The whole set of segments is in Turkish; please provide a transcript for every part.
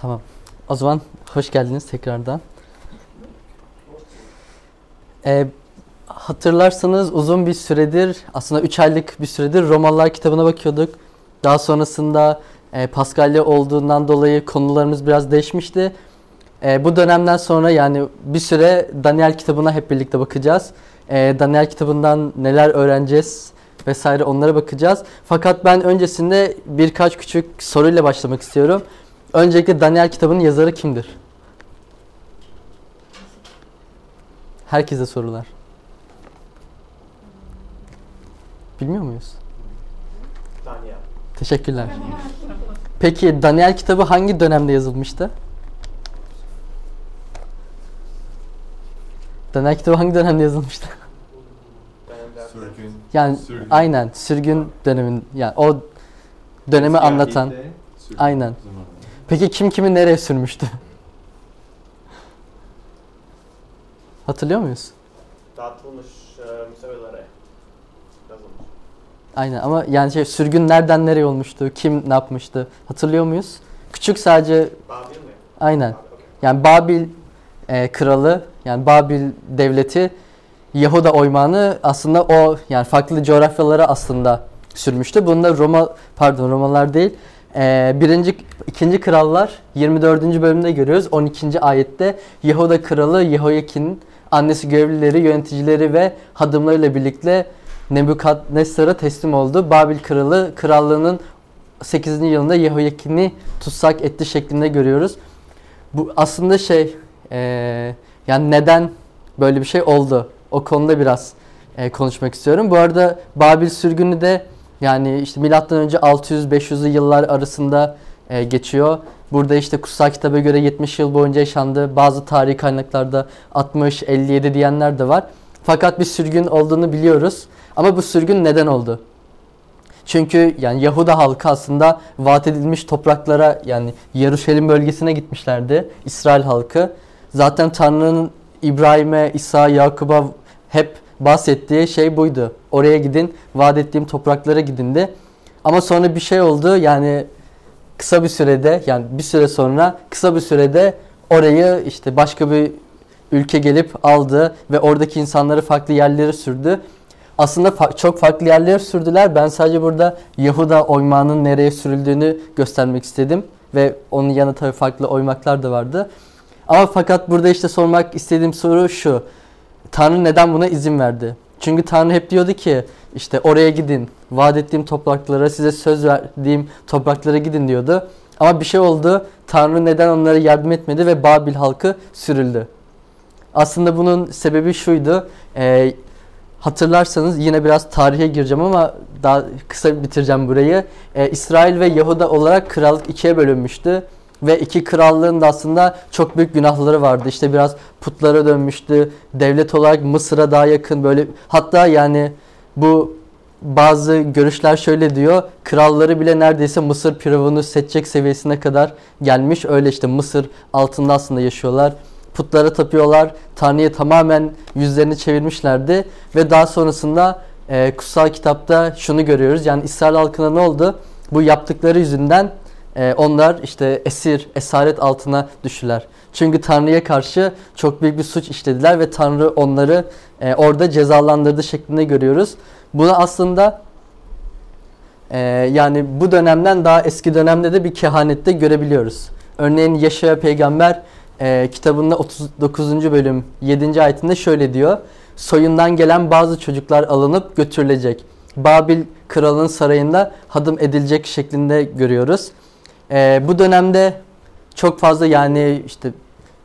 Tamam. O zaman hoş geldiniz tekrardan. Ee, hatırlarsanız uzun bir süredir, aslında 3 aylık bir süredir Romalılar kitabına bakıyorduk. Daha sonrasında e, Paskalya olduğundan dolayı konularımız biraz değişmişti. E, bu dönemden sonra yani bir süre Daniel kitabına hep birlikte bakacağız. E, Daniel kitabından neler öğreneceğiz vesaire onlara bakacağız. Fakat ben öncesinde birkaç küçük soruyla başlamak istiyorum. Öncelikle Daniel kitabının yazarı kimdir? Herkese sorular. Bilmiyor muyuz? Daniel. Teşekkürler. Peki Daniel kitabı hangi dönemde yazılmıştı? Daniel kitabı hangi dönemde yazılmıştı? Sürgün. Yani Sürgün. aynen sürgün dönemin yani o dönemi anlatan. Sürgün Aynen. zamanı. Peki kim kimi nereye sürmüştü? Hatırlıyor muyuz? Dağıtılmış e, müsebelere yazılmış. Aynen ama yani şey sürgün nereden nereye olmuştu? Kim ne yapmıştı? Hatırlıyor muyuz? Küçük sadece Babil mi? aynen. Babil, okey. Yani Babil e, kralı yani Babil devleti Yahuda oymağını aslında o yani farklı coğrafyalara aslında sürmüştü. Bunda Roma pardon Romalılar değil. E, birinci ikinci krallar 24. bölümde görüyoruz. 12. ayette Yahuda kralı Yehoyakin'in annesi görevlileri, yöneticileri ve hadımlarıyla birlikte Nebukadnesar'a teslim oldu. Babil kralı krallığının 8. yılında Yehoyakin'i tutsak etti şeklinde görüyoruz. Bu aslında şey eee, yani neden böyle bir şey oldu? O konuda biraz eee, konuşmak istiyorum. Bu arada Babil sürgünü de yani işte milattan önce 600-500'lü yıllar arasında eee, geçiyor. Burada işte kutsal kitaba göre 70 yıl boyunca yaşandı. Bazı tarihi kaynaklarda 60-57 diyenler de var. Fakat bir sürgün olduğunu biliyoruz. Ama bu sürgün neden oldu? Çünkü yani Yahuda halkı aslında vaat edilmiş topraklara yani Yaruşalim bölgesine gitmişlerdi. İsrail halkı. Zaten Tanrı'nın İbrahim'e, İsa, Yakub'a hep bahsettiği şey buydu. Oraya gidin, vaat ettiğim topraklara gidin de. Ama sonra bir şey oldu yani kısa bir sürede yani bir süre sonra kısa bir sürede orayı işte başka bir ülke gelip aldı ve oradaki insanları farklı yerlere sürdü. Aslında fa- çok farklı yerlere sürdüler. Ben sadece burada Yahuda oymağının nereye sürüldüğünü göstermek istedim. Ve onun yanı tabii farklı oymaklar da vardı. Ama fakat burada işte sormak istediğim soru şu. Tanrı neden buna izin verdi? Çünkü Tanrı hep diyordu ki işte oraya gidin. Vaat ettiğim topraklara, size söz verdiğim topraklara gidin diyordu. Ama bir şey oldu. Tanrı neden onlara yardım etmedi ve Babil halkı sürüldü. Aslında bunun sebebi şuydu. Ee, hatırlarsanız yine biraz tarihe gireceğim ama daha kısa bitireceğim burayı. Ee, İsrail ve Yahuda olarak krallık ikiye bölünmüştü. Ve iki krallığın da aslında çok büyük günahları vardı. İşte biraz putlara dönmüştü. Devlet olarak Mısır'a daha yakın böyle hatta yani bu bazı görüşler şöyle diyor. Kralları bile neredeyse Mısır firavunu seçecek seviyesine kadar gelmiş. Öyle işte Mısır altında aslında yaşıyorlar. Putlara tapıyorlar. Tanrı'ya tamamen yüzlerini çevirmişlerdi. Ve daha sonrasında e, kutsal kitapta şunu görüyoruz. Yani İsrail halkına ne oldu? Bu yaptıkları yüzünden e, onlar işte esir, esaret altına düştüler. Çünkü Tanrı'ya karşı çok büyük bir suç işlediler ve Tanrı onları e, orada cezalandırdı şeklinde görüyoruz. Bunu aslında e, yani bu dönemden daha eski dönemde de bir kehanette görebiliyoruz. Örneğin Yaşaya peygamber e, kitabında 39. bölüm 7. ayetinde şöyle diyor. Soyundan gelen bazı çocuklar alınıp götürülecek. Babil kralının sarayında hadım edilecek şeklinde görüyoruz. E, bu dönemde çok fazla yani işte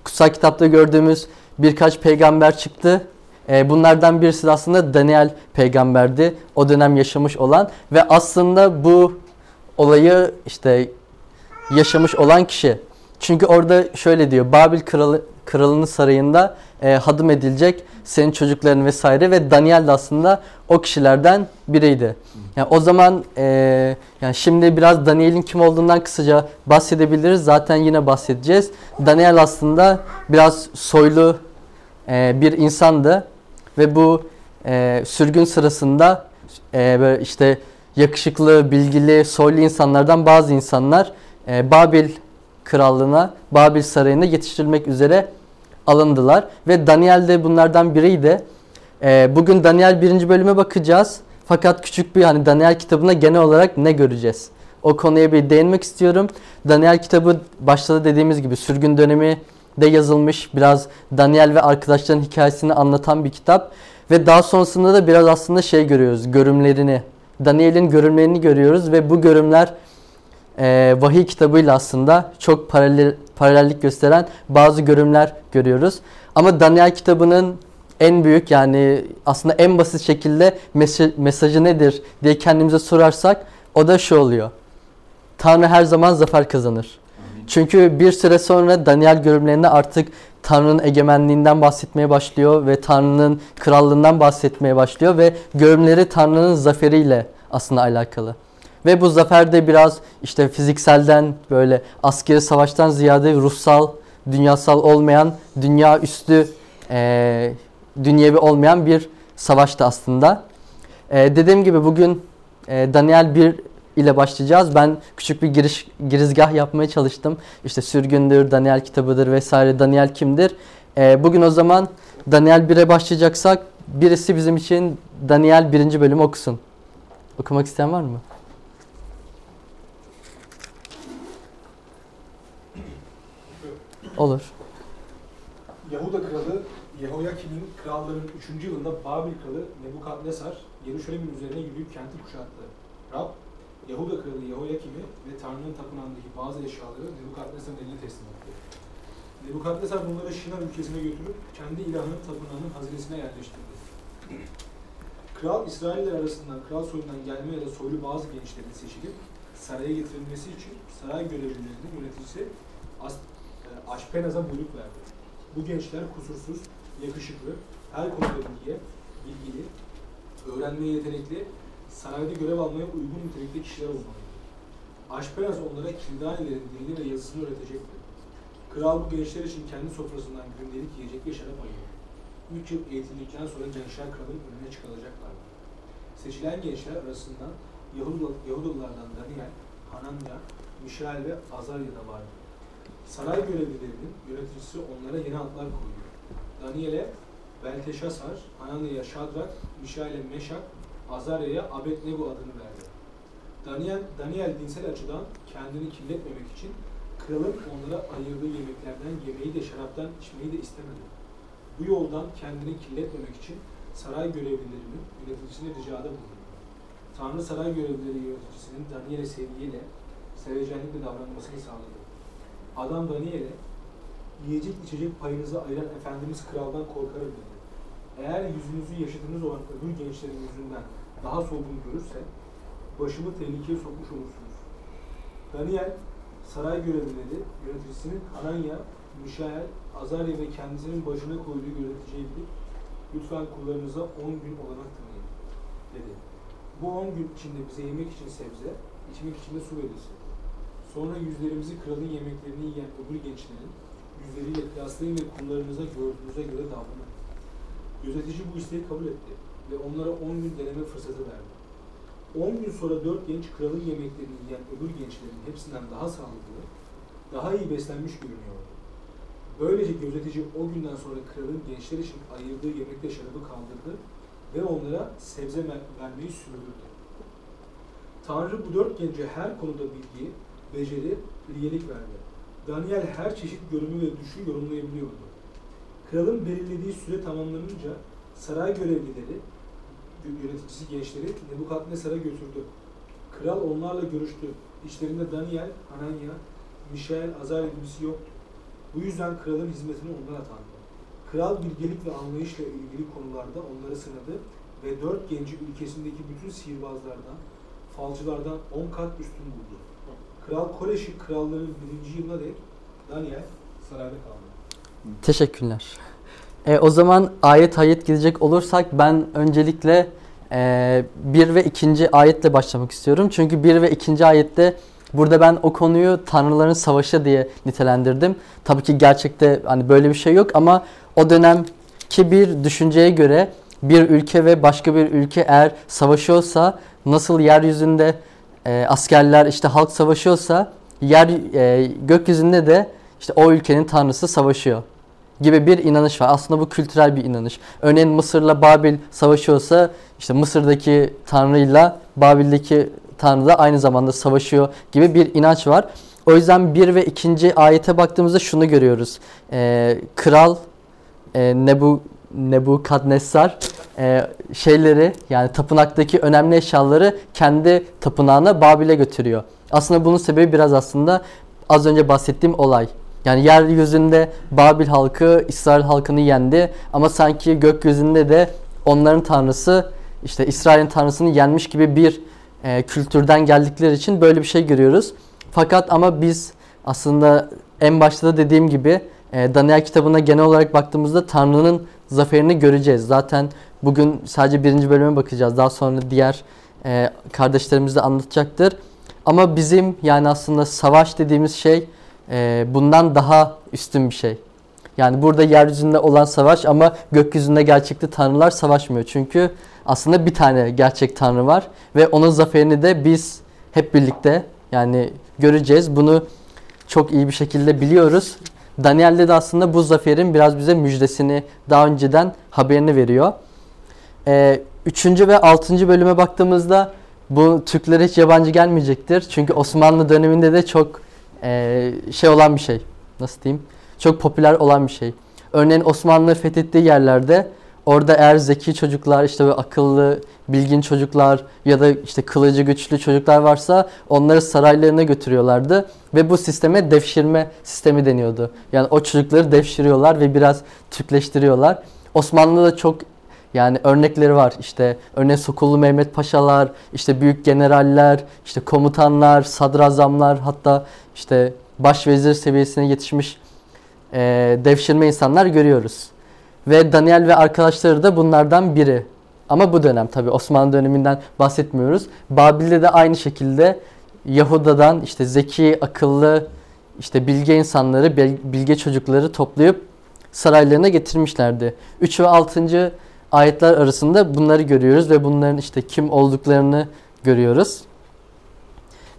kutsal kitapta gördüğümüz birkaç peygamber çıktı. E, bunlardan birisi aslında Daniel peygamberdi. O dönem yaşamış olan ve aslında bu olayı işte yaşamış olan kişi. Çünkü orada şöyle diyor. Babil kralı, kralının sarayında e, hadım edilecek senin çocukların vesaire ve Daniel de aslında o kişilerden biriydi. Yani o zaman e, yani şimdi biraz Daniel'in kim olduğundan kısaca bahsedebiliriz. Zaten yine bahsedeceğiz. Daniel aslında biraz soylu e, bir insandı ve bu e, sürgün sırasında e, böyle işte yakışıklı, bilgili, soylu insanlardan bazı insanlar e, Babil krallığına Babil sarayında yetiştirilmek üzere alındılar. Ve Daniel de bunlardan biriydi. Ee, bugün Daniel 1. bölüme bakacağız. Fakat küçük bir hani Daniel kitabında genel olarak ne göreceğiz? O konuya bir değinmek istiyorum. Daniel kitabı başta dediğimiz gibi sürgün dönemi de yazılmış. Biraz Daniel ve arkadaşların hikayesini anlatan bir kitap. Ve daha sonrasında da biraz aslında şey görüyoruz. Görümlerini. Daniel'in görümlerini görüyoruz ve bu görümler e, vahiy kitabıyla aslında çok paralel, paralellik gösteren bazı görümler görüyoruz. Ama Daniel kitabının en büyük yani aslında en basit şekilde mesaj, mesajı nedir diye kendimize sorarsak o da şu oluyor. Tanrı her zaman zafer kazanır. Çünkü bir süre sonra Daniel görümlerinde artık Tanrı'nın egemenliğinden bahsetmeye başlıyor ve Tanrı'nın krallığından bahsetmeye başlıyor ve görümleri Tanrı'nın zaferiyle aslında alakalı. Ve bu zafer de biraz işte fizikselden böyle askeri savaştan ziyade ruhsal, dünyasal olmayan, dünya üstü, e, dünyevi olmayan bir savaştı aslında. E, dediğim gibi bugün e, Daniel 1 ile başlayacağız. Ben küçük bir giriş girizgah yapmaya çalıştım. İşte sürgündür, Daniel kitabıdır vesaire. Daniel kimdir? E, bugün o zaman Daniel 1'e başlayacaksak birisi bizim için Daniel 1. bölümü okusun. Okumak isteyen var mı? Olur. Yahuda kralı Yehoyakim'in krallığının 3. yılında Babil kralı Nebukadnesar Yeruşalim'in üzerine yürüyüp kenti kuşattı. Rab, Yahuda kralı Yehoyakim'i ve Tanrı'nın tapınağındaki bazı eşyaları Nebukadnesar'ın eline teslim etti. Nebukadnesar bunları Şinan ülkesine götürüp kendi ilahının tapınağının hazinesine yerleştirdi. Kral İsrailler arasından kral soyundan gelme ya da soylu bazı gençlerin seçilip saraya getirilmesi için saray görevlilerinin yöneticisi Aşpenaz'a buyruk verdi. Bu gençler kusursuz, yakışıklı, her konuda bilgiye, bilgili, öğrenmeye yetenekli, sarayda görev almaya uygun nitelikte kişiler olmalıydı. Aşpenaz onlara Kildanilerin dilini ve yazısını öğretecekti. Kral bu gençler için kendi sofrasından gündelik yiyecek ve şarap ayırdı. Üç yıl eğitildikten sonra gençler kralın önüne çıkarılacaklardı. Seçilen gençler arasından Yahuda- Yahudalılardan Daniel, Hananya, Mişael ve Azarya da vardı. Saray görevlilerinin yöneticisi onlara yeni adlar koyuyor. Daniel'e Belteşasar, Hananya'ya Şadrak, Mişael'e Meşak, Azarya'ya Abednego adını verdi. Daniel, Daniel dinsel açıdan kendini kirletmemek için kralın onlara ayırdığı yemeklerden yemeği de şaraptan içmeyi de istemedi. Bu yoldan kendini kirletmemek için saray görevlilerinin yöneticisine ricada bulundu. Tanrı saray görevlileri yöneticisinin Daniel'e sevgiyle, sevecenlikle davranmasını sağladı. Adam Daniel'e yiyecek içecek payınızı ayıran Efendimiz kraldan korkarım dedi. Eğer yüzünüzü yaşadığınız olan öbür gençlerin yüzünden daha solgun görürse başımı tehlikeye sokmuş olursunuz. Daniel saray görevlileri yöneticisinin Hananya, Mişael, Azarya ve kendisinin başına koyduğu yöneticiyi bilip lütfen kullarınıza 10 gün olanak tanıyın dedi. Bu 10 gün içinde bize yemek için sebze, içmek için de su verilsin. Sonra yüzlerimizi kralın yemeklerini yiyen öbür gençlerin yüzleriyle kıyaslayın ve kullarınıza gördüğünüze göre davranın. Gözetici bu isteği kabul etti ve onlara 10 gün deneme fırsatı verdi. 10 gün sonra 4 genç kralın yemeklerini yiyen öbür gençlerin hepsinden daha sağlıklı, daha iyi beslenmiş görünüyordu. Böylece gözetici o günden sonra kralın gençler için ayırdığı yemekte şarabı kaldırdı ve onlara sebze ver- vermeyi sürdürdü. Tanrı bu dört gence her konuda bilgi, beceri, bilgelik verdi. Daniel her çeşit görünü ve düşü yorumlayabiliyordu. Kralın belirlediği süre tamamlanınca saray görevlileri, yöneticisi gençleri Nebukadnesar'a götürdü. Kral onlarla görüştü. İçlerinde Daniel, Hananya, Mişael, Azarya gibisi yoktu. Bu yüzden kralın hizmetine onlar atandı. Kral bilgelik ve anlayışla ilgili konularda onları sınadı ve dört genci ülkesindeki bütün sihirbazlardan, falcılardan on kat üstün buldu. Kral Koreş'in krallığının birinci yılına dek Daniel sarayda kaldı. Teşekkürler. E, o zaman ayet ayet gidecek olursak ben öncelikle e, ve ikinci ayetle başlamak istiyorum. Çünkü bir ve ikinci ayette burada ben o konuyu tanrıların savaşı diye nitelendirdim. Tabii ki gerçekte hani böyle bir şey yok ama o dönemki bir düşünceye göre bir ülke ve başka bir ülke eğer savaşıyorsa nasıl yeryüzünde e, askerler işte halk savaşıyorsa yer e, gökyüzünde de işte o ülkenin tanrısı savaşıyor gibi bir inanış var. Aslında bu kültürel bir inanış. Örneğin Mısır'la Babil savaşıyorsa işte Mısır'daki tanrıyla Babil'deki tanrı da aynı zamanda savaşıyor gibi bir inanç var. O yüzden bir ve ikinci ayete baktığımızda şunu görüyoruz. Ee, kral e, Nebu Nebukadnessar e, şeyleri yani tapınaktaki önemli eşyaları kendi tapınağına Babil'e götürüyor. Aslında bunun sebebi biraz aslında az önce bahsettiğim olay. Yani yeryüzünde Babil halkı İsrail halkını yendi ama sanki gökyüzünde de onların tanrısı işte İsrail'in tanrısını yenmiş gibi bir e, kültürden geldikleri için böyle bir şey görüyoruz. Fakat ama biz aslında en başta da dediğim gibi e, Daniel kitabına genel olarak baktığımızda Tanrı'nın zaferini göreceğiz. Zaten bugün sadece birinci bölüme bakacağız. Daha sonra diğer e, kardeşlerimiz de anlatacaktır. Ama bizim yani aslında savaş dediğimiz şey e, bundan daha üstün bir şey. Yani burada yeryüzünde olan savaş ama gökyüzünde gerçekte tanrılar savaşmıyor. Çünkü aslında bir tane gerçek tanrı var ve onun zaferini de biz hep birlikte yani göreceğiz. Bunu çok iyi bir şekilde biliyoruz. Daniel'de de aslında bu zaferin biraz bize müjdesini daha önceden haberini veriyor. Ee, üçüncü ve altıncı bölüme baktığımızda bu Türklere hiç yabancı gelmeyecektir. Çünkü Osmanlı döneminde de çok e, şey olan bir şey. Nasıl diyeyim? Çok popüler olan bir şey. Örneğin Osmanlı fethettiği yerlerde orada eğer zeki çocuklar, işte böyle akıllı, bilgin çocuklar ya da işte kılıcı güçlü çocuklar varsa onları saraylarına götürüyorlardı ve bu sisteme devşirme sistemi deniyordu. Yani o çocukları devşiriyorlar ve biraz Türkleştiriyorlar. Osmanlı'da çok yani örnekleri var. İşte örneğin Sokullu Mehmet Paşalar, işte büyük generaller, işte komutanlar, sadrazamlar hatta işte başvezir seviyesine yetişmiş e, devşirme insanlar görüyoruz. Ve Daniel ve arkadaşları da bunlardan biri. Ama bu dönem tabi Osmanlı döneminden bahsetmiyoruz. Babil'de de aynı şekilde Yahuda'dan işte zeki, akıllı, işte bilge insanları, bilge çocukları toplayıp saraylarına getirmişlerdi. 3 ve 6. ayetler arasında bunları görüyoruz ve bunların işte kim olduklarını görüyoruz.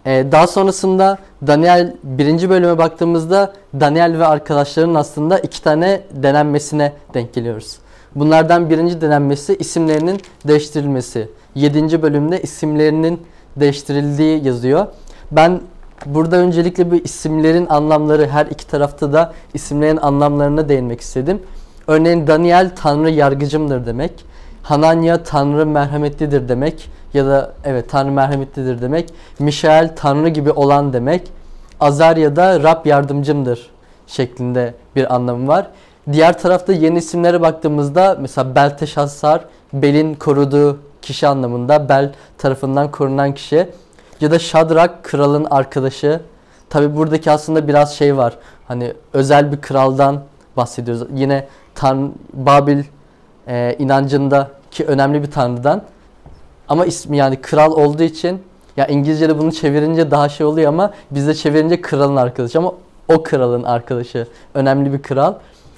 Ee, daha sonrasında Daniel birinci bölüme baktığımızda Daniel ve arkadaşlarının aslında iki tane denenmesine denk geliyoruz. Bunlardan birinci denenmesi isimlerinin değiştirilmesi. Yedinci bölümde isimlerinin değiştirildiği yazıyor. Ben burada öncelikle bu isimlerin anlamları her iki tarafta da isimlerin anlamlarına değinmek istedim. Örneğin Daniel Tanrı yargıcımdır demek. Hananya Tanrı merhametlidir demek ya da evet Tanrı merhametlidir demek. Mişael Tanrı gibi olan demek. Azarya da Rab yardımcımdır şeklinde bir anlamı var. Diğer tarafta yeni isimlere baktığımızda mesela Belteşassar, Bel'in koruduğu kişi anlamında Bel tarafından korunan kişi ya da Şadrak kralın arkadaşı. Tabi buradaki aslında biraz şey var. Hani özel bir kraldan bahsediyoruz. Yine Tan Babil e, inancındaki önemli bir tanrıdan. Ama ismi yani kral olduğu için ya İngilizce'de bunu çevirince daha şey oluyor ama bizde çevirince kralın arkadaşı ama o kralın arkadaşı. Önemli bir kral.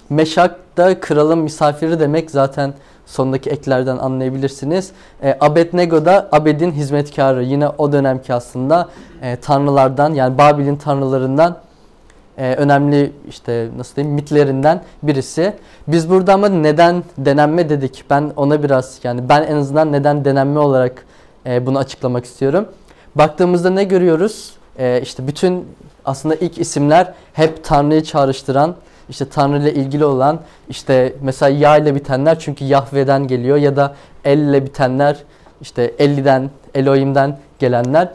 Meşak da kralın misafiri demek zaten sondaki eklerden anlayabilirsiniz. E, Abednego da Abed'in hizmetkarı. Yine o dönemki aslında e, tanrılardan yani Babil'in tanrılarından e, önemli işte nasıl diyeyim mitlerinden birisi. Biz burada ama neden denenme dedik. Ben ona biraz yani ben en azından neden denenme olarak e, bunu açıklamak istiyorum. Baktığımızda ne görüyoruz? E, işte bütün aslında ilk isimler hep Tanrı'yı çağrıştıran, işte Tanrı ile ilgili olan, işte mesela Ya ile bitenler çünkü Yahve'den geliyor ya da El ile bitenler işte Elli'den, Elohim'den gelenler.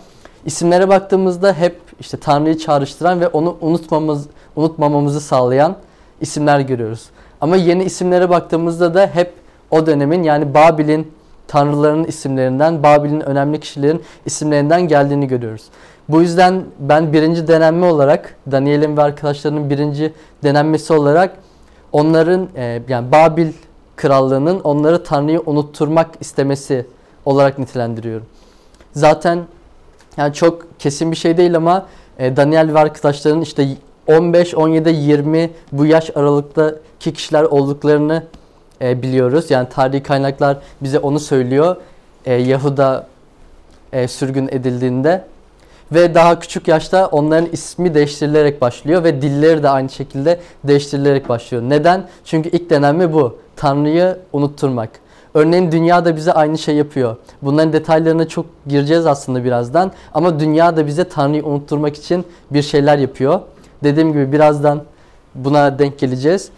İsimlere baktığımızda hep işte Tanrı'yı çağrıştıran ve onu unutmamız, unutmamamızı sağlayan isimler görüyoruz. Ama yeni isimlere baktığımızda da hep o dönemin yani Babil'in tanrılarının isimlerinden, Babil'in önemli kişilerin isimlerinden geldiğini görüyoruz. Bu yüzden ben birinci denenme olarak, Daniel'in ve arkadaşlarının birinci denenmesi olarak onların e, yani Babil krallığının onları Tanrı'yı unutturmak istemesi olarak nitelendiriyorum. Zaten yani çok kesin bir şey değil ama e, Daniel ve arkadaşlarının işte 15, 17, 20 bu yaş aralıktaki kişiler olduklarını e, biliyoruz. Yani tarihi kaynaklar bize onu söylüyor. E, Yahuda e, sürgün edildiğinde. Ve daha küçük yaşta onların ismi değiştirilerek başlıyor ve dilleri de aynı şekilde değiştirilerek başlıyor. Neden? Çünkü ilk denenme bu. Tanrı'yı unutturmak. Örneğin dünya da bize aynı şey yapıyor. Bunların detaylarına çok gireceğiz aslında birazdan. Ama dünya da bize Tanrı'yı unutturmak için bir şeyler yapıyor. Dediğim gibi birazdan buna denk geleceğiz.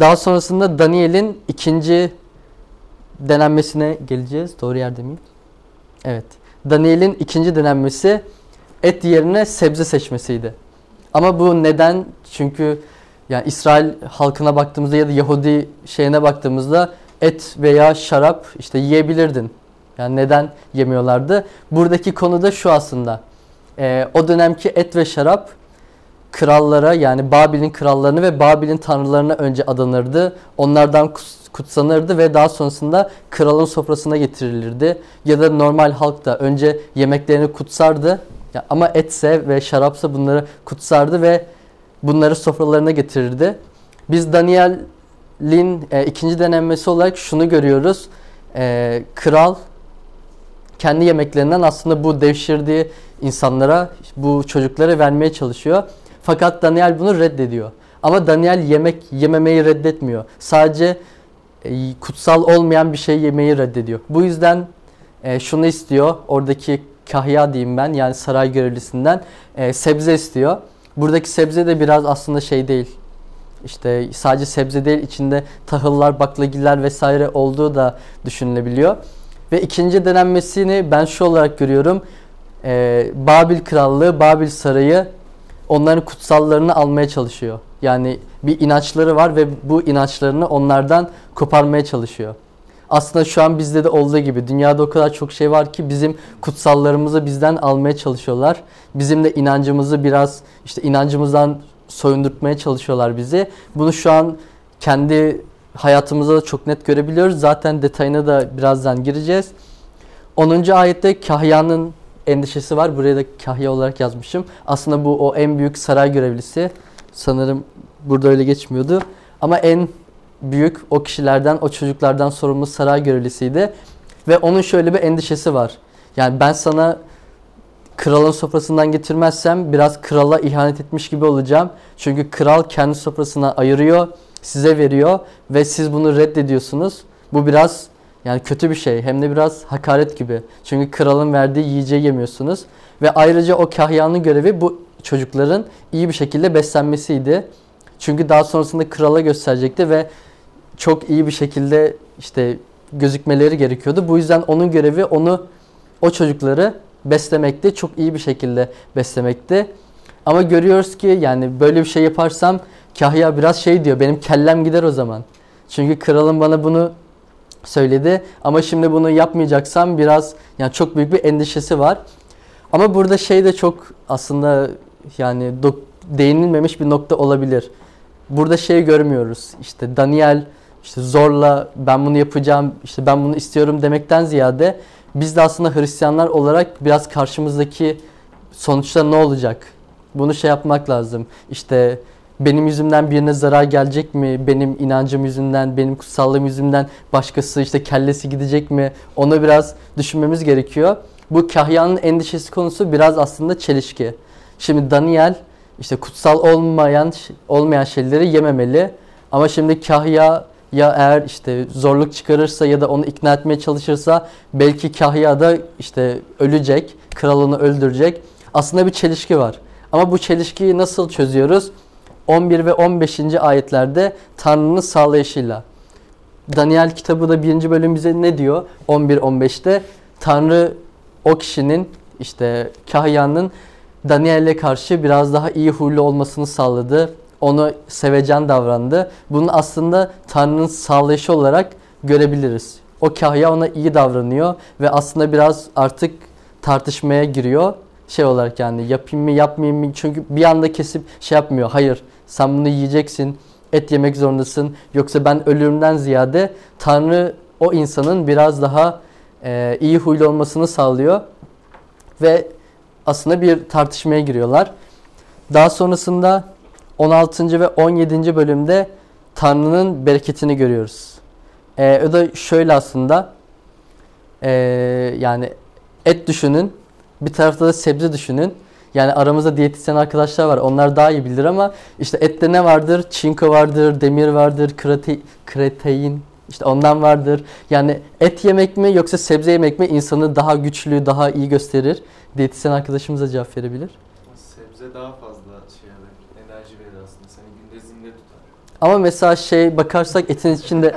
Daha sonrasında Daniel'in ikinci denenmesine geleceğiz. Doğru yerde miyim? Evet. Daniel'in ikinci denenmesi et yerine sebze seçmesiydi. Ama bu neden? Çünkü yani İsrail halkına baktığımızda ya da Yahudi şeyine baktığımızda et veya şarap işte yiyebilirdin. Yani neden yemiyorlardı? Buradaki konu da şu aslında. Ee, o dönemki et ve şarap krallara yani Babil'in krallarını ve Babil'in tanrılarına önce adanırdı. Onlardan kutsanırdı ve daha sonrasında kralın sofrasına getirilirdi. Ya da normal halk da önce yemeklerini kutsardı. Ama etse ve şarapsa bunları kutsardı ve bunları sofralarına getirirdi. Biz Daniel'in e, ikinci denenmesi olarak şunu görüyoruz. E, kral kendi yemeklerinden aslında bu devşirdiği insanlara, bu çocuklara vermeye çalışıyor. Fakat Daniel bunu reddediyor. Ama Daniel yemek yememeyi reddetmiyor. Sadece e, kutsal olmayan bir şey yemeyi reddediyor. Bu yüzden e, şunu istiyor. Oradaki kahya diyeyim ben yani saray görevlisinden e, sebze istiyor. Buradaki sebze de biraz aslında şey değil. İşte sadece sebze değil içinde tahıllar, baklagiller vesaire olduğu da düşünülebiliyor. Ve ikinci denenmesini ben şu olarak görüyorum. Ee, Babil Krallığı, Babil Sarayı onların kutsallarını almaya çalışıyor. Yani bir inançları var ve bu inançlarını onlardan koparmaya çalışıyor. Aslında şu an bizde de olduğu gibi dünyada o kadar çok şey var ki bizim kutsallarımızı bizden almaya çalışıyorlar. Bizim de inancımızı biraz işte inancımızdan soyundurtmaya çalışıyorlar bizi. Bunu şu an kendi hayatımızda da çok net görebiliyoruz. Zaten detayına da birazdan gireceğiz. 10. ayette kahyanın endişesi var. Buraya da kahya olarak yazmışım. Aslında bu o en büyük saray görevlisi. Sanırım burada öyle geçmiyordu. Ama en büyük o kişilerden, o çocuklardan sorumlu saray görevlisiydi. Ve onun şöyle bir endişesi var. Yani ben sana kralın sofrasından getirmezsem biraz krala ihanet etmiş gibi olacağım. Çünkü kral kendi sofrasına ayırıyor, size veriyor ve siz bunu reddediyorsunuz. Bu biraz yani kötü bir şey hem de biraz hakaret gibi. Çünkü kralın verdiği yiyeceği yemiyorsunuz. Ve ayrıca o kahyanın görevi bu çocukların iyi bir şekilde beslenmesiydi. Çünkü daha sonrasında krala gösterecekti ve çok iyi bir şekilde işte gözükmeleri gerekiyordu. Bu yüzden onun görevi onu o çocukları beslemekti. Çok iyi bir şekilde beslemekti. Ama görüyoruz ki yani böyle bir şey yaparsam Kahya biraz şey diyor benim kellem gider o zaman. Çünkü kralım bana bunu söyledi ama şimdi bunu yapmayacaksam biraz yani çok büyük bir endişesi var. Ama burada şey de çok aslında yani değinilmemiş bir nokta olabilir. Burada şey görmüyoruz. İşte Daniel işte zorla ben bunu yapacağım, işte ben bunu istiyorum demekten ziyade biz de aslında Hristiyanlar olarak biraz karşımızdaki sonuçta ne olacak? Bunu şey yapmak lazım. İşte benim yüzümden birine zarar gelecek mi? Benim inancım yüzünden, benim kutsallığım yüzünden başkası işte kellesi gidecek mi? Onu biraz düşünmemiz gerekiyor. Bu kahyanın endişesi konusu biraz aslında çelişki. Şimdi Daniel işte kutsal olmayan olmayan şeyleri yememeli. Ama şimdi kahya ya eğer işte zorluk çıkarırsa ya da onu ikna etmeye çalışırsa belki kahya da işte ölecek, kralını öldürecek. Aslında bir çelişki var. Ama bu çelişkiyi nasıl çözüyoruz? 11 ve 15. ayetlerde Tanrı'nın sağlayışıyla. Daniel kitabı da 1. bölüm bize ne diyor? 11-15'te Tanrı o kişinin işte kahyanın Daniel'e karşı biraz daha iyi huylu olmasını sağladı. Onu sevecen davrandı. Bunu aslında Tanrı'nın sağlayışı olarak görebiliriz. O kahya ona iyi davranıyor ve aslında biraz artık tartışmaya giriyor. Şey olarak yani yapayım mı yapmayayım mı? Çünkü bir anda kesip şey yapmıyor. Hayır sen bunu yiyeceksin. Et yemek zorundasın. Yoksa ben ölümden ziyade Tanrı o insanın biraz daha e, iyi huylu olmasını sağlıyor. Ve aslında bir tartışmaya giriyorlar. Daha sonrasında 16. ve 17. bölümde Tanrı'nın bereketini görüyoruz. Ee, o da şöyle aslında e, yani et düşünün bir tarafta da sebze düşünün. Yani aramızda diyetisyen arkadaşlar var. Onlar daha iyi bilir ama işte ette ne vardır? Çinko vardır, demir vardır, krate, kretein işte ondan vardır. Yani et yemek mi yoksa sebze yemek mi insanı daha güçlü, daha iyi gösterir? Diyetisyen arkadaşımız da cevap verebilir. Sebze daha fazla Ama mesela şey bakarsak etin içinde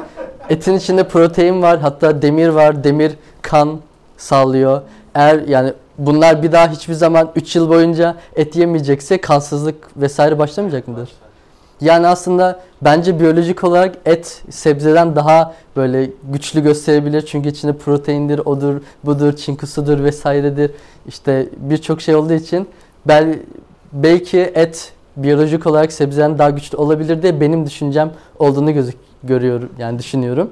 etin içinde protein var, hatta demir var. Demir kan sağlıyor. Eğer yani bunlar bir daha hiçbir zaman 3 yıl boyunca et yemeyecekse kansızlık vesaire başlamayacak mıdır? Yani aslında bence biyolojik olarak et sebzeden daha böyle güçlü gösterebilir. Çünkü içinde proteindir, odur, budur, çinkosudur vesairedir. İşte birçok şey olduğu için bel, belki et biyolojik olarak sebzeden daha güçlü olabilir diye benim düşüncem olduğunu gözük görüyorum yani düşünüyorum.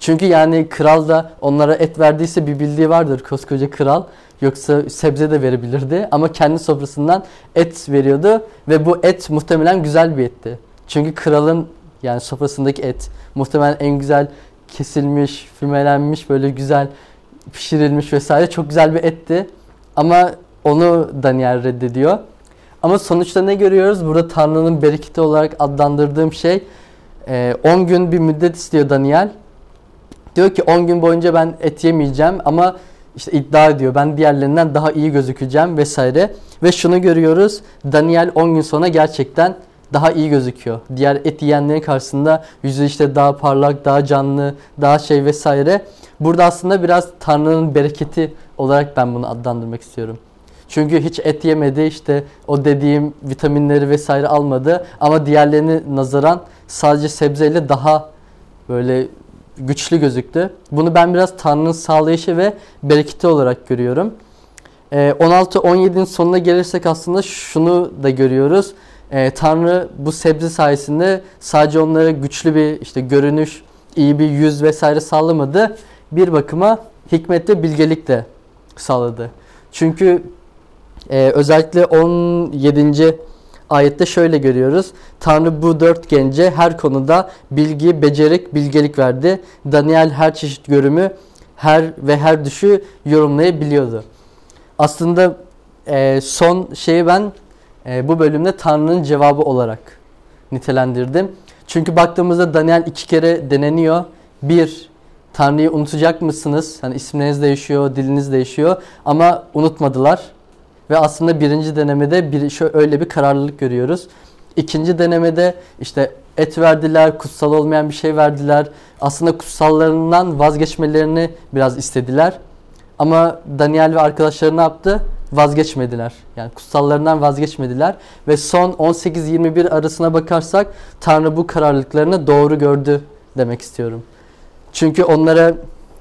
Çünkü yani kral da onlara et verdiyse bir bildiği vardır koskoca kral. Yoksa sebze de verebilirdi ama kendi sofrasından et veriyordu ve bu et muhtemelen güzel bir etti. Çünkü kralın yani sofrasındaki et muhtemelen en güzel kesilmiş, fümelenmiş, böyle güzel pişirilmiş vesaire çok güzel bir etti. Ama onu Daniel reddediyor. Ama sonuçta ne görüyoruz? Burada Tanrı'nın bereketi olarak adlandırdığım şey e, 10 gün bir müddet istiyor Daniel. Diyor ki 10 gün boyunca ben et yemeyeceğim ama işte iddia ediyor ben diğerlerinden daha iyi gözükeceğim vesaire. Ve şunu görüyoruz Daniel 10 gün sonra gerçekten daha iyi gözüküyor. Diğer et yiyenlerin karşısında yüzü işte daha parlak, daha canlı, daha şey vesaire. Burada aslında biraz Tanrı'nın bereketi olarak ben bunu adlandırmak istiyorum. Çünkü hiç et yemedi işte o dediğim vitaminleri vesaire almadı ama diğerlerine nazaran sadece sebzeyle daha böyle güçlü gözüktü. Bunu ben biraz Tanrı'nın sağlayışı ve bereketi olarak görüyorum. Ee, 16-17'nin sonuna gelirsek aslında şunu da görüyoruz. Ee, Tanrı bu sebze sayesinde sadece onlara güçlü bir işte görünüş, iyi bir yüz vesaire sağlamadı. Bir bakıma hikmet ve bilgelik de sağladı. Çünkü e, özellikle 17. ayette şöyle görüyoruz. Tanrı bu dört gence her konuda bilgi, becerik, bilgelik verdi. Daniel her çeşit görümü her ve her düşü yorumlayabiliyordu. Aslında e, son şeyi ben e, bu bölümde Tanrı'nın cevabı olarak nitelendirdim. Çünkü baktığımızda Daniel iki kere deneniyor. Bir, Tanrı'yı unutacak mısınız? Hani isimleriniz değişiyor, diliniz değişiyor ama unutmadılar. Ve aslında birinci denemede bir şöyle öyle bir kararlılık görüyoruz. İkinci denemede işte et verdiler, kutsal olmayan bir şey verdiler. Aslında kutsallarından vazgeçmelerini biraz istediler. Ama Daniel ve arkadaşları ne yaptı? Vazgeçmediler. Yani kutsallarından vazgeçmediler. Ve son 18-21 arasına bakarsak Tanrı bu kararlılıklarını doğru gördü demek istiyorum. Çünkü onlara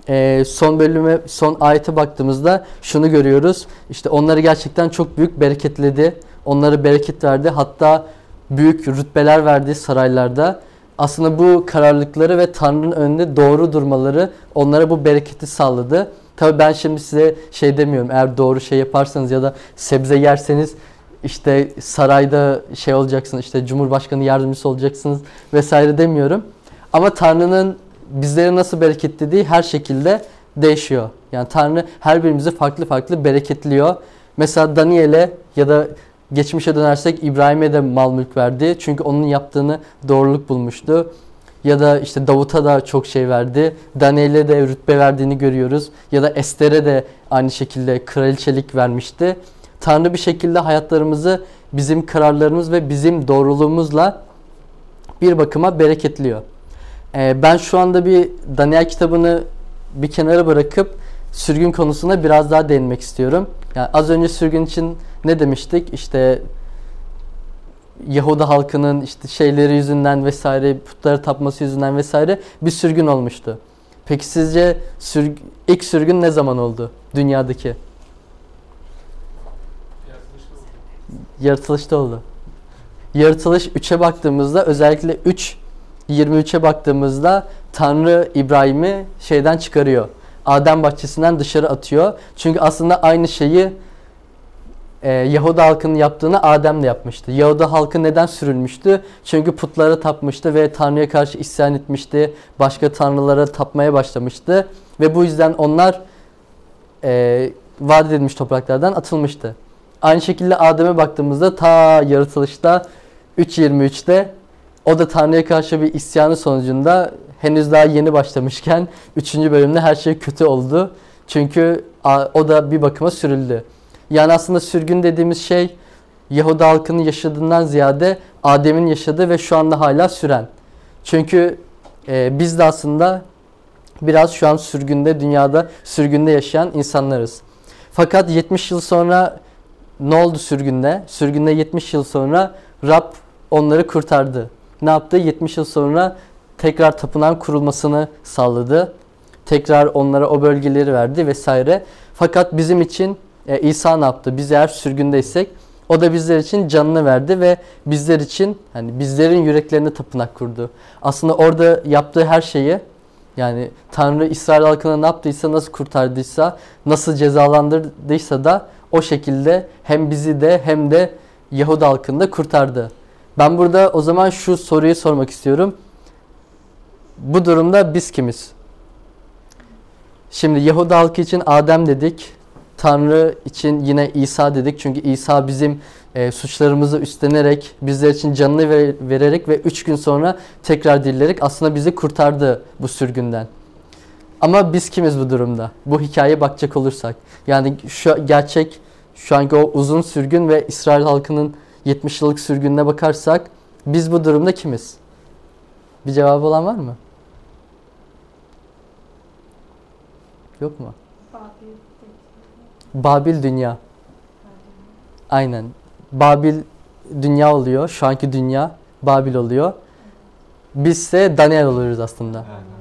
e, son bölüme, son ayete baktığımızda şunu görüyoruz. İşte onları gerçekten çok büyük bereketledi. Onlara bereket verdi. Hatta büyük rütbeler verdi saraylarda. Aslında bu kararlılıkları ve Tanrı'nın önünde doğru durmaları onlara bu bereketi sağladı. Tabii ben şimdi size şey demiyorum. Eğer doğru şey yaparsanız ya da sebze yerseniz işte sarayda şey olacaksınız, işte Cumhurbaşkanı yardımcısı olacaksınız vesaire demiyorum. Ama Tanrı'nın bizlere nasıl bereketlediği her şekilde değişiyor. Yani Tanrı her birimizi farklı farklı bereketliyor. Mesela Daniel'e ya da geçmişe dönersek İbrahim'e de mal mülk verdi. Çünkü onun yaptığını doğruluk bulmuştu. Ya da işte Davut'a da çok şey verdi. Daniel'e de rütbe verdiğini görüyoruz. Ya da Ester'e de aynı şekilde kraliçelik vermişti. Tanrı bir şekilde hayatlarımızı bizim kararlarımız ve bizim doğruluğumuzla bir bakıma bereketliyor. Ee, ben şu anda bir Daniel kitabını bir kenara bırakıp sürgün konusuna biraz daha değinmek istiyorum. Yani az önce sürgün için ne demiştik? İşte Yahuda halkının işte şeyleri yüzünden vesaire, putlara tapması yüzünden vesaire bir sürgün olmuştu. Peki sizce sürg ilk sürgün ne zaman oldu dünyadaki? Yaratılışta oldu. Yaratılış 3'e baktığımızda özellikle 3 23'e baktığımızda Tanrı İbrahim'i şeyden çıkarıyor. Adem bahçesinden dışarı atıyor. Çünkü aslında aynı şeyi e, Yahuda halkının yaptığını Adem de yapmıştı. Yahuda halkı neden sürülmüştü? Çünkü putlara tapmıştı ve Tanrı'ya karşı isyan etmişti. Başka tanrılara tapmaya başlamıştı. Ve bu yüzden onlar e, vaat edilmiş topraklardan atılmıştı. Aynı şekilde Adem'e baktığımızda ta yaratılışta 3.23'te o da Tanrı'ya karşı bir isyanı sonucunda henüz daha yeni başlamışken 3. bölümde her şey kötü oldu. Çünkü o da bir bakıma sürüldü. Yani aslında sürgün dediğimiz şey Yahudi halkının yaşadığından ziyade Adem'in yaşadığı ve şu anda hala süren. Çünkü e, biz de aslında biraz şu an sürgünde, dünyada sürgünde yaşayan insanlarız. Fakat 70 yıl sonra ne oldu sürgünde? Sürgünde 70 yıl sonra Rab onları kurtardı. Ne yaptı? 70 yıl sonra tekrar tapınan kurulmasını sağladı. Tekrar onlara o bölgeleri verdi vesaire. Fakat bizim için e, İsa ne yaptı? Biz eğer sürgündeysek o da bizler için canını verdi ve bizler için hani bizlerin yüreklerine tapınak kurdu. Aslında orada yaptığı her şeyi yani Tanrı İsrail halkına ne yaptıysa, nasıl kurtardıysa, nasıl cezalandırdıysa da o şekilde hem bizi de hem de Yahudi halkını da kurtardı. Ben burada o zaman şu soruyu sormak istiyorum. Bu durumda biz kimiz? Şimdi Yahudi halkı için Adem dedik. Tanrı için yine İsa dedik. Çünkü İsa bizim e, suçlarımızı üstlenerek, bizler için canını ver- vererek ve üç gün sonra tekrar dirilerek aslında bizi kurtardı bu sürgünden. Ama biz kimiz bu durumda? Bu hikayeye bakacak olursak. Yani şu gerçek şu anki o uzun sürgün ve İsrail halkının 70 yıllık sürgününe bakarsak biz bu durumda kimiz? Bir cevabı olan var mı? Yok mu? Babil dünya. Aynen. Babil dünya oluyor. Şu anki dünya Babil oluyor. Bizse Daniel oluyoruz aslında. Aynen.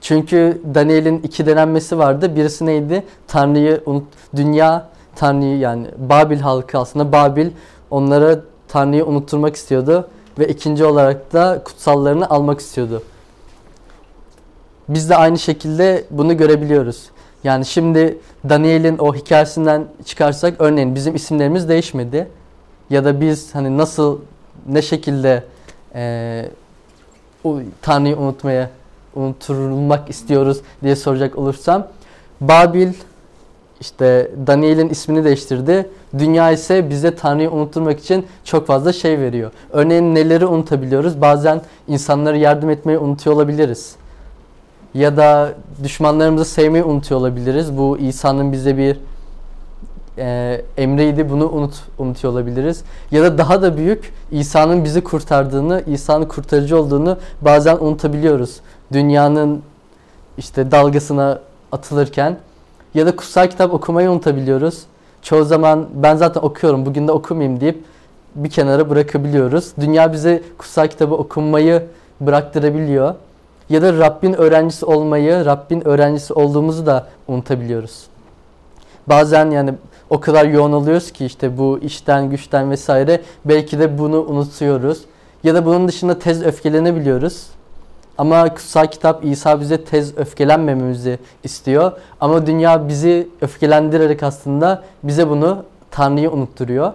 Çünkü Daniel'in iki denenmesi vardı. Birisi neydi? Tanrı'yı unut, dünya Tanrı'yı yani Babil halkı aslında Babil onlara Tanrı'yı unutturmak istiyordu ve ikinci olarak da kutsallarını almak istiyordu. Biz de aynı şekilde bunu görebiliyoruz. Yani şimdi Daniel'in o hikayesinden çıkarsak örneğin bizim isimlerimiz değişmedi. Ya da biz hani nasıl ne şekilde eee o Tanrı'yı unutmaya unutulmak istiyoruz diye soracak olursam Babil işte Daniel'in ismini değiştirdi. Dünya ise bize Tanrı'yı unutturmak için çok fazla şey veriyor. Örneğin neleri unutabiliyoruz? Bazen insanlara yardım etmeyi unutuyor olabiliriz. Ya da düşmanlarımızı sevmeyi unutuyor olabiliriz. Bu İsa'nın bize bir e, emriydi. Bunu unut unutuyor olabiliriz. Ya da daha da büyük İsa'nın bizi kurtardığını, İsa'nın kurtarıcı olduğunu bazen unutabiliyoruz. Dünyanın işte dalgasına atılırken ya da kutsal kitap okumayı unutabiliyoruz. Çoğu zaman ben zaten okuyorum bugün de okumayayım deyip bir kenara bırakabiliyoruz. Dünya bize kutsal kitabı okunmayı bıraktırabiliyor. Ya da Rabbin öğrencisi olmayı, Rabbin öğrencisi olduğumuzu da unutabiliyoruz. Bazen yani o kadar yoğun oluyoruz ki işte bu işten, güçten vesaire belki de bunu unutuyoruz. Ya da bunun dışında tez öfkelenebiliyoruz. Ama kutsal kitap İsa bize tez öfkelenmememizi istiyor. Ama dünya bizi öfkelendirerek aslında bize bunu Tanrı'yı unutturuyor.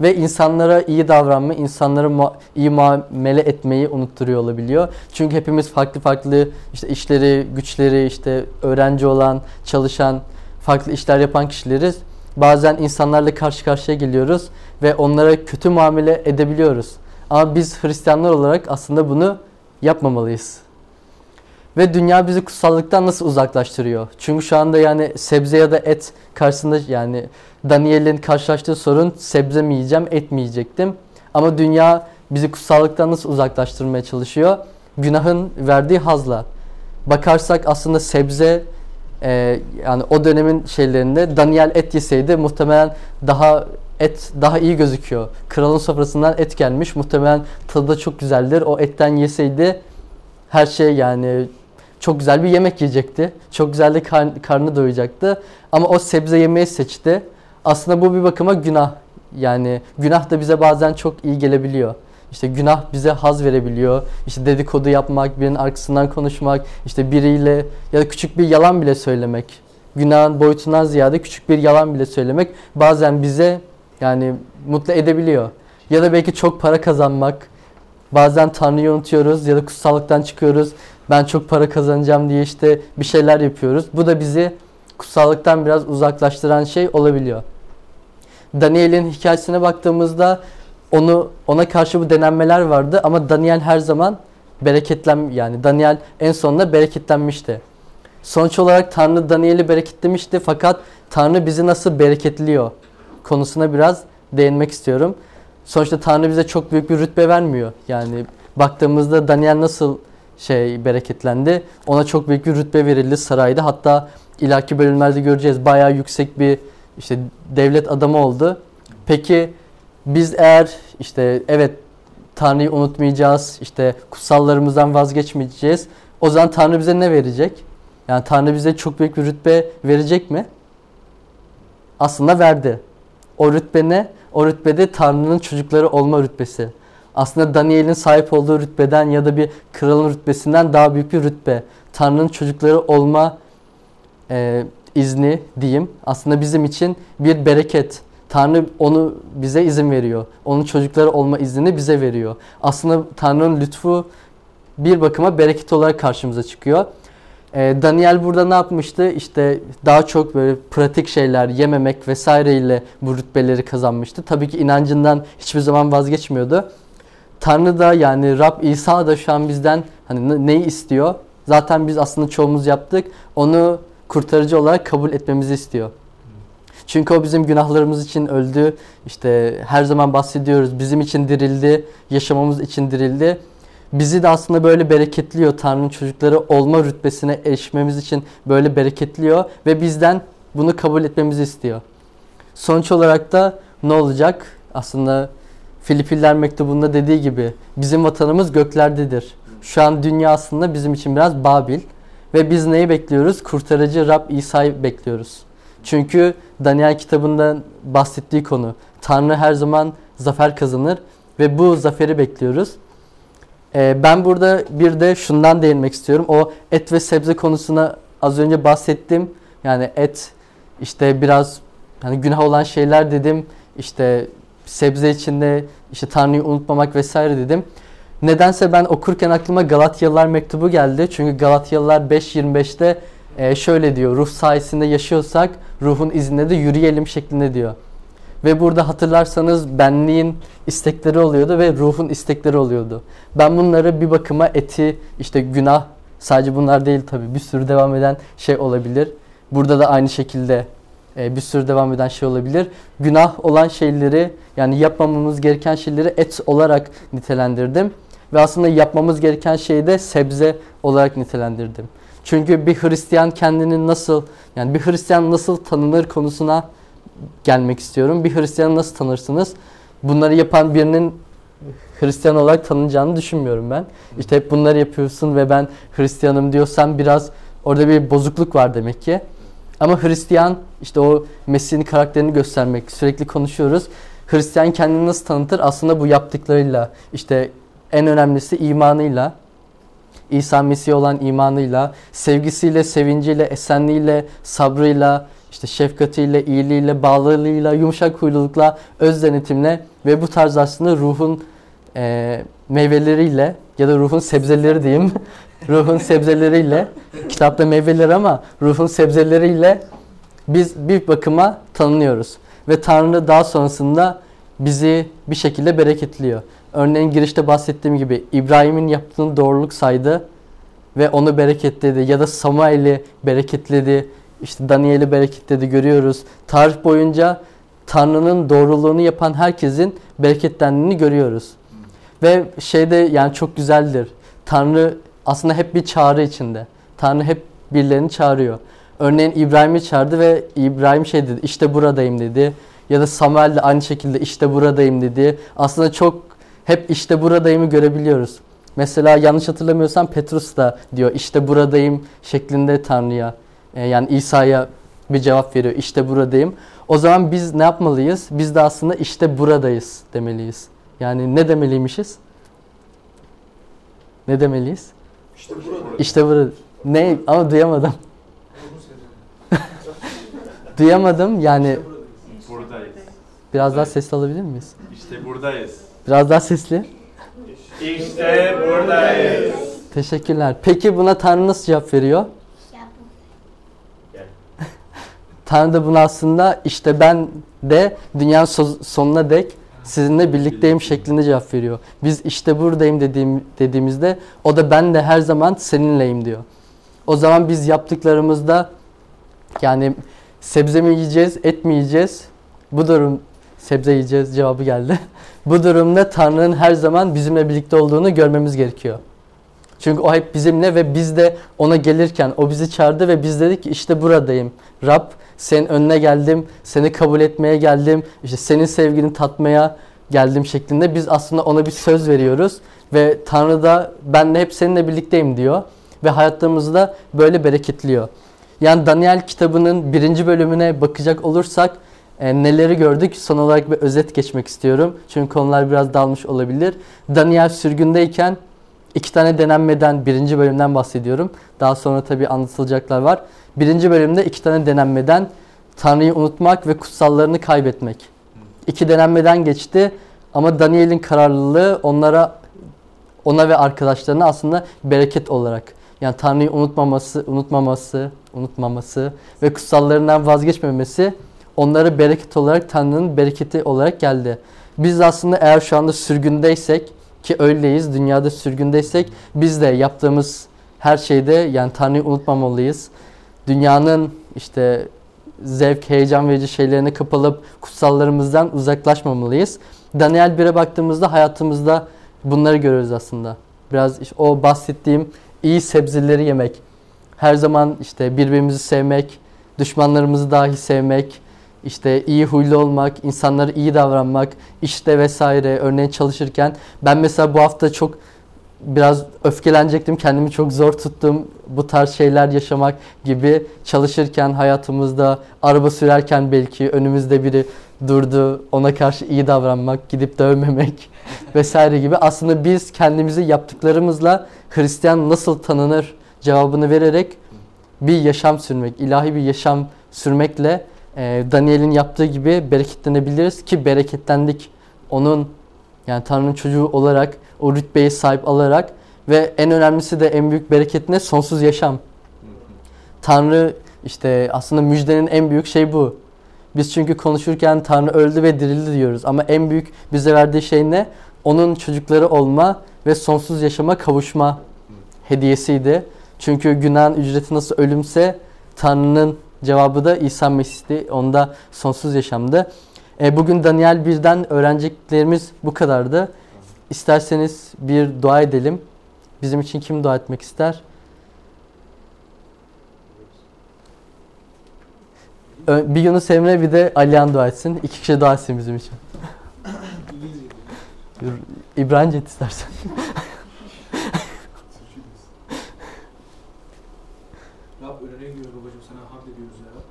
Ve insanlara iyi davranma, insanlara mua- iyi muamele etmeyi unutturuyor olabiliyor. Çünkü hepimiz farklı farklı işte işleri, güçleri, işte öğrenci olan, çalışan, farklı işler yapan kişileriz. Bazen insanlarla karşı karşıya geliyoruz ve onlara kötü muamele edebiliyoruz. Ama biz Hristiyanlar olarak aslında bunu yapmamalıyız. Ve dünya bizi kutsallıktan nasıl uzaklaştırıyor? Çünkü şu anda yani sebze ya da et karşısında yani Daniel'in karşılaştığı sorun sebze mi yiyeceğim, et mi yiyecektim? Ama dünya bizi kutsallıktan nasıl uzaklaştırmaya çalışıyor? Günahın verdiği hazla. Bakarsak aslında sebze e, yani o dönemin şeylerinde Daniel et yeseydi muhtemelen daha et daha iyi gözüküyor. Kralın sofrasından et gelmiş. Muhtemelen tadı da çok güzeldir. O etten yeseydi her şey yani çok güzel bir yemek yiyecekti. Çok güzel de kar- karnı doyacaktı. Ama o sebze yemeği seçti. Aslında bu bir bakıma günah. Yani günah da bize bazen çok iyi gelebiliyor. İşte günah bize haz verebiliyor. İşte dedikodu yapmak, birinin arkasından konuşmak, işte biriyle ya da küçük bir yalan bile söylemek. Günahın boyutundan ziyade küçük bir yalan bile söylemek bazen bize yani mutlu edebiliyor. Ya da belki çok para kazanmak. Bazen Tanrı'yı unutuyoruz ya da kutsallıktan çıkıyoruz. Ben çok para kazanacağım diye işte bir şeyler yapıyoruz. Bu da bizi kutsallıktan biraz uzaklaştıran şey olabiliyor. Daniel'in hikayesine baktığımızda onu ona karşı bu denenmeler vardı ama Daniel her zaman bereketlen yani Daniel en sonunda bereketlenmişti. Sonuç olarak Tanrı Daniel'i bereketlemişti fakat Tanrı bizi nasıl bereketliyor konusuna biraz değinmek istiyorum. Sonuçta Tanrı bize çok büyük bir rütbe vermiyor. Yani baktığımızda Daniel nasıl şey bereketlendi? Ona çok büyük bir rütbe verildi sarayda. Hatta ileriki bölümlerde göreceğiz. Bayağı yüksek bir işte devlet adamı oldu. Peki biz eğer işte evet Tanrı'yı unutmayacağız, işte kutsallarımızdan vazgeçmeyeceğiz. O zaman Tanrı bize ne verecek? Yani Tanrı bize çok büyük bir rütbe verecek mi? Aslında verdi. O rütbe ne? O rütbede Tanrı'nın çocukları olma rütbesi. Aslında Daniel'in sahip olduğu rütbeden ya da bir kralın rütbesinden daha büyük bir rütbe. Tanrı'nın çocukları olma e, izni diyeyim. Aslında bizim için bir bereket. Tanrı onu bize izin veriyor. Onun çocukları olma iznini bize veriyor. Aslında Tanrı'nın lütfu bir bakıma bereket olarak karşımıza çıkıyor. Ee, Daniel burada ne yapmıştı? İşte daha çok böyle pratik şeyler yememek vesaireyle bu rütbeleri kazanmıştı. Tabii ki inancından hiçbir zaman vazgeçmiyordu. Tanrı da yani Rab İsa da şu an bizden hani ne- neyi istiyor? Zaten biz aslında çoğumuz yaptık. Onu kurtarıcı olarak kabul etmemizi istiyor. Çünkü o bizim günahlarımız için öldü. İşte her zaman bahsediyoruz. Bizim için dirildi. Yaşamamız için dirildi. Bizi de aslında böyle bereketliyor. Tanrı'nın çocukları olma rütbesine erişmemiz için böyle bereketliyor. Ve bizden bunu kabul etmemizi istiyor. Sonuç olarak da ne olacak? Aslında Filipiller mektubunda dediği gibi bizim vatanımız göklerdedir. Şu an dünya aslında bizim için biraz Babil. Ve biz neyi bekliyoruz? Kurtarıcı Rab İsa'yı bekliyoruz. Çünkü Daniel kitabında bahsettiği konu. Tanrı her zaman zafer kazanır ve bu zaferi bekliyoruz. Ee, ben burada bir de şundan değinmek istiyorum. O et ve sebze konusuna az önce bahsettim. Yani et işte biraz hani günah olan şeyler dedim. İşte sebze içinde işte Tanrı'yı unutmamak vesaire dedim. Nedense ben okurken aklıma Galatyalılar mektubu geldi. Çünkü Galatyalılar 5.25'te e, şöyle diyor. Ruh sayesinde yaşıyorsak ruhun izinde de yürüyelim şeklinde diyor. Ve burada hatırlarsanız benliğin istekleri oluyordu ve ruhun istekleri oluyordu. Ben bunları bir bakıma eti, işte günah, sadece bunlar değil tabi bir sürü devam eden şey olabilir. Burada da aynı şekilde e, bir sürü devam eden şey olabilir. Günah olan şeyleri yani yapmamamız gereken şeyleri et olarak nitelendirdim. Ve aslında yapmamız gereken şeyi de sebze olarak nitelendirdim. Çünkü bir Hristiyan kendini nasıl yani bir Hristiyan nasıl tanınır konusuna gelmek istiyorum. Bir Hristiyanı nasıl tanırsınız? Bunları yapan birinin Hristiyan olarak tanınacağını düşünmüyorum ben. İşte hep bunları yapıyorsun ve ben Hristiyanım diyorsan biraz orada bir bozukluk var demek ki. Ama Hristiyan işte o Mesih'in karakterini göstermek sürekli konuşuyoruz. Hristiyan kendini nasıl tanıtır? Aslında bu yaptıklarıyla işte en önemlisi imanıyla. İsa Mesih olan imanıyla, sevgisiyle, sevinciyle, esenliğiyle, sabrıyla, işte şefkatiyle, iyiliğiyle, bağlılığıyla, yumuşak huylulukla, öz denetimle ve bu tarz aslında ruhun e, meyveleriyle ya da ruhun sebzeleri diyeyim. ruhun sebzeleriyle, kitapta meyveleri ama ruhun sebzeleriyle biz bir bakıma tanınıyoruz. Ve Tanrı daha sonrasında bizi bir şekilde bereketliyor. Örneğin girişte bahsettiğim gibi İbrahim'in yaptığını doğruluk saydı ve onu bereketledi ya da Samuel'i bereketledi. İşte Daniel'i bereketledi görüyoruz. Tarih boyunca Tanrı'nın doğruluğunu yapan herkesin bereketlendiğini görüyoruz. Ve şeyde yani çok güzeldir. Tanrı aslında hep bir çağrı içinde. Tanrı hep birilerini çağırıyor. Örneğin İbrahim'i çağırdı ve İbrahim şey dedi işte buradayım dedi. Ya da Samuel de aynı şekilde işte buradayım dedi. Aslında çok hep işte buradayımı görebiliyoruz. Mesela yanlış hatırlamıyorsam Petrus da diyor işte buradayım şeklinde Tanrı'ya e, yani İsa'ya bir cevap veriyor. İşte buradayım. O zaman biz ne yapmalıyız? Biz de aslında işte buradayız demeliyiz. Yani ne demeliymişiz? Ne demeliyiz? İşte burada. İşte burada. Ne? Ama duyamadım. Duyamadım. Yani Buradayız. biraz daha sesli alabilir miyiz? İşte buradayız. Biraz daha sesli. İşte buradayız. Teşekkürler. Peki buna Tanrı nasıl cevap veriyor? Tanrı da buna aslında işte ben de dünyanın so- sonuna dek sizinle birlikteyim şeklinde cevap veriyor. Biz işte buradayım dediğim, dediğimizde o da ben de her zaman seninleyim diyor. O zaman biz yaptıklarımızda yani sebze mi yiyeceğiz, et mi yiyeceğiz? Bu durum sebze yiyeceğiz cevabı geldi. Bu durumda Tanrı'nın her zaman bizimle birlikte olduğunu görmemiz gerekiyor. Çünkü o hep bizimle ve biz de ona gelirken o bizi çağırdı ve biz dedik ki işte buradayım. Rab senin önüne geldim, seni kabul etmeye geldim, işte senin sevgini tatmaya geldim şeklinde biz aslında ona bir söz veriyoruz ve Tanrı da ben de hep seninle birlikteyim diyor ve hayatlarımızı da böyle bereketliyor. Yani Daniel kitabının birinci bölümüne bakacak olursak e, neleri gördük son olarak bir özet geçmek istiyorum. Çünkü konular biraz dalmış olabilir. Daniel sürgündeyken iki tane denenmeden birinci bölümden bahsediyorum. Daha sonra tabii anlatılacaklar var. Birinci bölümde iki tane denenmeden Tanrı'yı unutmak ve kutsallarını kaybetmek. İki denenmeden geçti ama Daniel'in kararlılığı onlara ona ve arkadaşlarına aslında bereket olarak yani Tanrı'yı unutmaması, unutmaması, unutmaması ve kutsallarından vazgeçmemesi onlara bereket olarak Tanrı'nın bereketi olarak geldi. Biz aslında eğer şu anda sürgündeysek ki öyleyiz, dünyada sürgündeysek biz de yaptığımız her şeyde yani Tanrı'yı unutmamalıyız. Dünyanın işte zevk, heyecan verici şeylerine kapılıp kutsallarımızdan uzaklaşmamalıyız. Daniel 1'e baktığımızda hayatımızda bunları görüyoruz aslında. Biraz işte o bahsettiğim iyi sebzeleri yemek, her zaman işte birbirimizi sevmek, düşmanlarımızı dahi sevmek, işte iyi huylu olmak, insanlara iyi davranmak, işte vesaire örneğin çalışırken ben mesela bu hafta çok biraz öfkelenecektim. Kendimi çok zor tuttum. Bu tarz şeyler yaşamak gibi çalışırken hayatımızda araba sürerken belki önümüzde biri durdu. Ona karşı iyi davranmak, gidip dövmemek vesaire gibi. Aslında biz kendimizi yaptıklarımızla Hristiyan nasıl tanınır cevabını vererek bir yaşam sürmek, ilahi bir yaşam sürmekle e, Daniel'in yaptığı gibi bereketlenebiliriz ki bereketlendik. Onun yani Tanrı'nın çocuğu olarak o rütbeye sahip alarak ve en önemlisi de en büyük bereket ne? Sonsuz yaşam. Tanrı işte aslında müjdenin en büyük şey bu. Biz çünkü konuşurken Tanrı öldü ve dirildi diyoruz ama en büyük bize verdiği şey ne? Onun çocukları olma ve sonsuz yaşama kavuşma hediyesiydi. Çünkü günahın ücreti nasıl ölümse Tanrı'nın cevabı da İsa Mesih'ti. Onda sonsuz yaşamdı. E, bugün Daniel 1'den öğreneceklerimiz bu kadardı. İsterseniz bir dua edelim. Bizim için kim dua etmek ister? Bir Yunus Emre bir de Alihan dua etsin. İki kişi dua etsin bizim için. İbranice et istersen. Rab önüne gidiyoruz babacığım sana hamd ediyoruz ya Rab.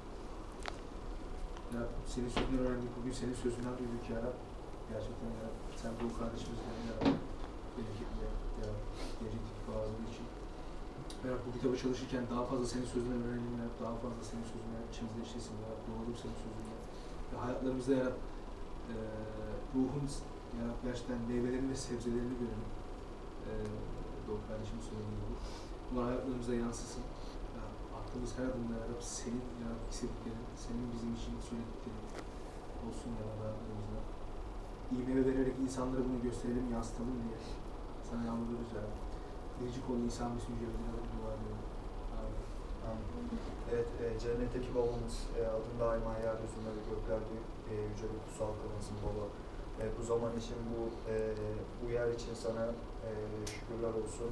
Ya Rab, senin sözünden öğrendik bugün senin sözünden duyduk ya Rab. Gerçekten ya Rab. Sen bu kardeşimizden ya Rab. Bereketli ya Rab. Ya Rab. Gelecek bazıları için. Ya Rab bu çalışırken daha fazla senin ya Rab. Daha fazla senin sözünden içimizde işlesin ya Rab. Doğalım senin sözünden. Ve hayatlarımızda ya Rab. eee ruhun ya Rab gerçekten meyvelerini ve sebzelerini görelim. Eee Doğu kardeşimin söylediği gibi. Bunlar hayatlarımıza yansısın. Ya, aklımız her adımda ya Rab senin ya Rab hissettiklerin, senin bizim için söylediklerin olsun ya hayatlarımızda. İyi meyve vererek insanlara bunu gösterelim, yansıtalım diye sana yalvarıyoruz ya. Biricik ol İsa Mesih yüceltilerek dua ediyorum. Evet, e, cennetteki babamız e, adın daima yeryüzünde ve göklerde e, yüce ve kutsal kılınsın baba. E, bu zaman için bu e, bu yer için sana e, şükürler olsun.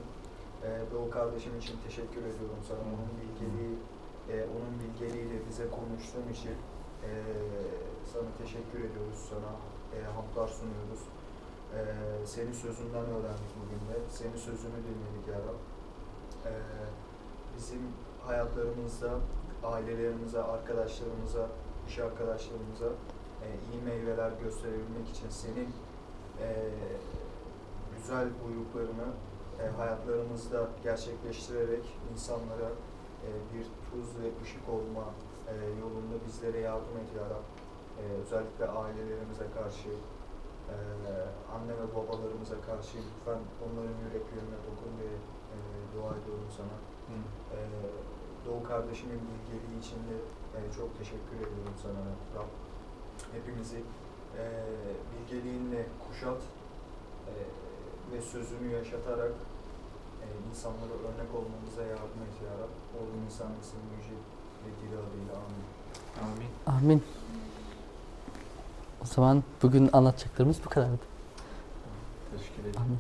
E, Doğu kardeşim için teşekkür ediyorum sana. Onun bilgeliği, e, onun bilgeliğiyle bize konuştuğun için e, sana teşekkür ediyoruz. Sana e, hamdlar sunuyoruz. E, senin sözünden öğrendik bugün de. Senin sözünü dinledik ya Rab. E, bizim hayatlarımızda ailelerimize, arkadaşlarımıza, iş arkadaşlarımıza e, iyi meyveler gösterebilmek için senin e, güzel buyruklarını e, hayatlarımızda gerçekleştirerek insanlara e, bir tuz ve ışık olma e, yolunda bizlere yardım et ya. E, özellikle ailelerimize karşı, e, anne ve babalarımıza karşı lütfen onların yüreklerine dokun diye e, dua ediyorum sana. Ee, Doğu kardeşimin bilgeliği için de e, çok teşekkür ediyorum sana Rab. Hepimizi e, bilgeliğinle kuşat e, ve sözünü yaşatarak e, insanlara örnek olmamıza yardım et ya Rab. Oğlum insan ismini yüce ve diri adıyla amin. Amin. Amin. O zaman bugün anlatacaklarımız bu kadardı. Teşekkür ederim. Amin.